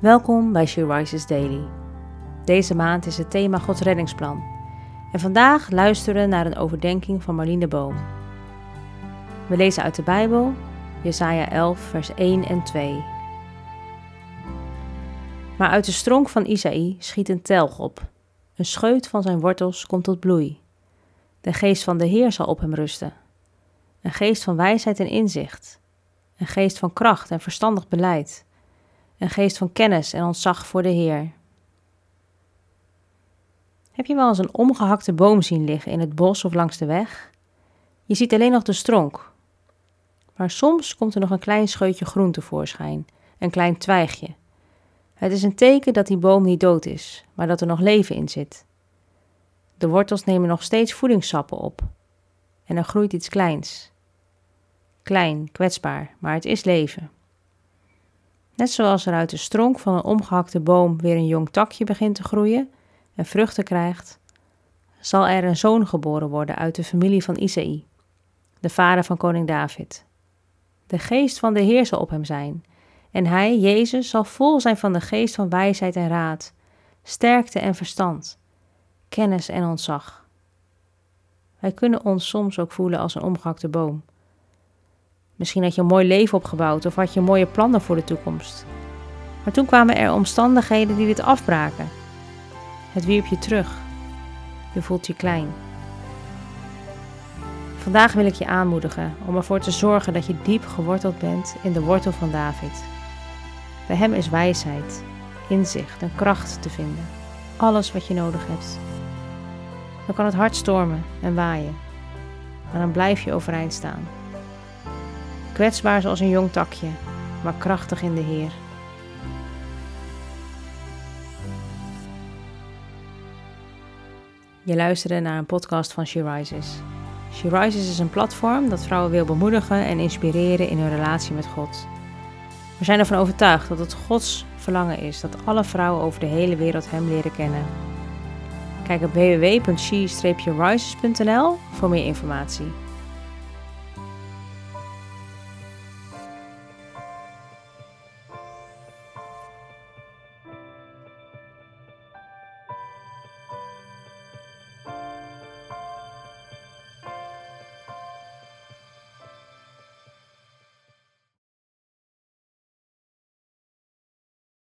Welkom bij She Daily. Deze maand is het thema Gods reddingsplan. En vandaag luisteren we naar een overdenking van Marlene Boom. We lezen uit de Bijbel, Jesaja 11, vers 1 en 2. Maar uit de stronk van Isaïe schiet een telg op. Een scheut van zijn wortels komt tot bloei. De geest van de Heer zal op hem rusten. Een geest van wijsheid en inzicht. Een geest van kracht en verstandig beleid een geest van kennis en ontzag voor de Heer. Heb je wel eens een omgehakte boom zien liggen in het bos of langs de weg? Je ziet alleen nog de stronk. Maar soms komt er nog een klein scheutje groen tevoorschijn, een klein twijgje. Het is een teken dat die boom niet dood is, maar dat er nog leven in zit. De wortels nemen nog steeds voedingssappen op. En er groeit iets kleins. Klein, kwetsbaar, maar het is leven. Net zoals er uit de stronk van een omgehakte boom weer een jong takje begint te groeien en vruchten krijgt, zal er een zoon geboren worden uit de familie van Isaïe, de vader van koning David. De geest van de Heer zal op hem zijn, en hij, Jezus, zal vol zijn van de geest van wijsheid en raad, sterkte en verstand, kennis en ontzag. Wij kunnen ons soms ook voelen als een omgehakte boom Misschien had je een mooi leven opgebouwd of had je mooie plannen voor de toekomst. Maar toen kwamen er omstandigheden die dit afbraken. Het wierp je terug. Je voelt je klein. Vandaag wil ik je aanmoedigen om ervoor te zorgen dat je diep geworteld bent in de wortel van David. Bij hem is wijsheid, inzicht en kracht te vinden. Alles wat je nodig hebt. Dan kan het hard stormen en waaien, maar dan blijf je overeind staan. Kwetsbaar zoals een jong takje, maar krachtig in de Heer. Je luisterde naar een podcast van She Rises. She Rises is een platform dat vrouwen wil bemoedigen en inspireren in hun relatie met God. We zijn ervan overtuigd dat het Gods verlangen is dat alle vrouwen over de hele wereld Hem leren kennen. Kijk op www.she-rises.nl voor meer informatie.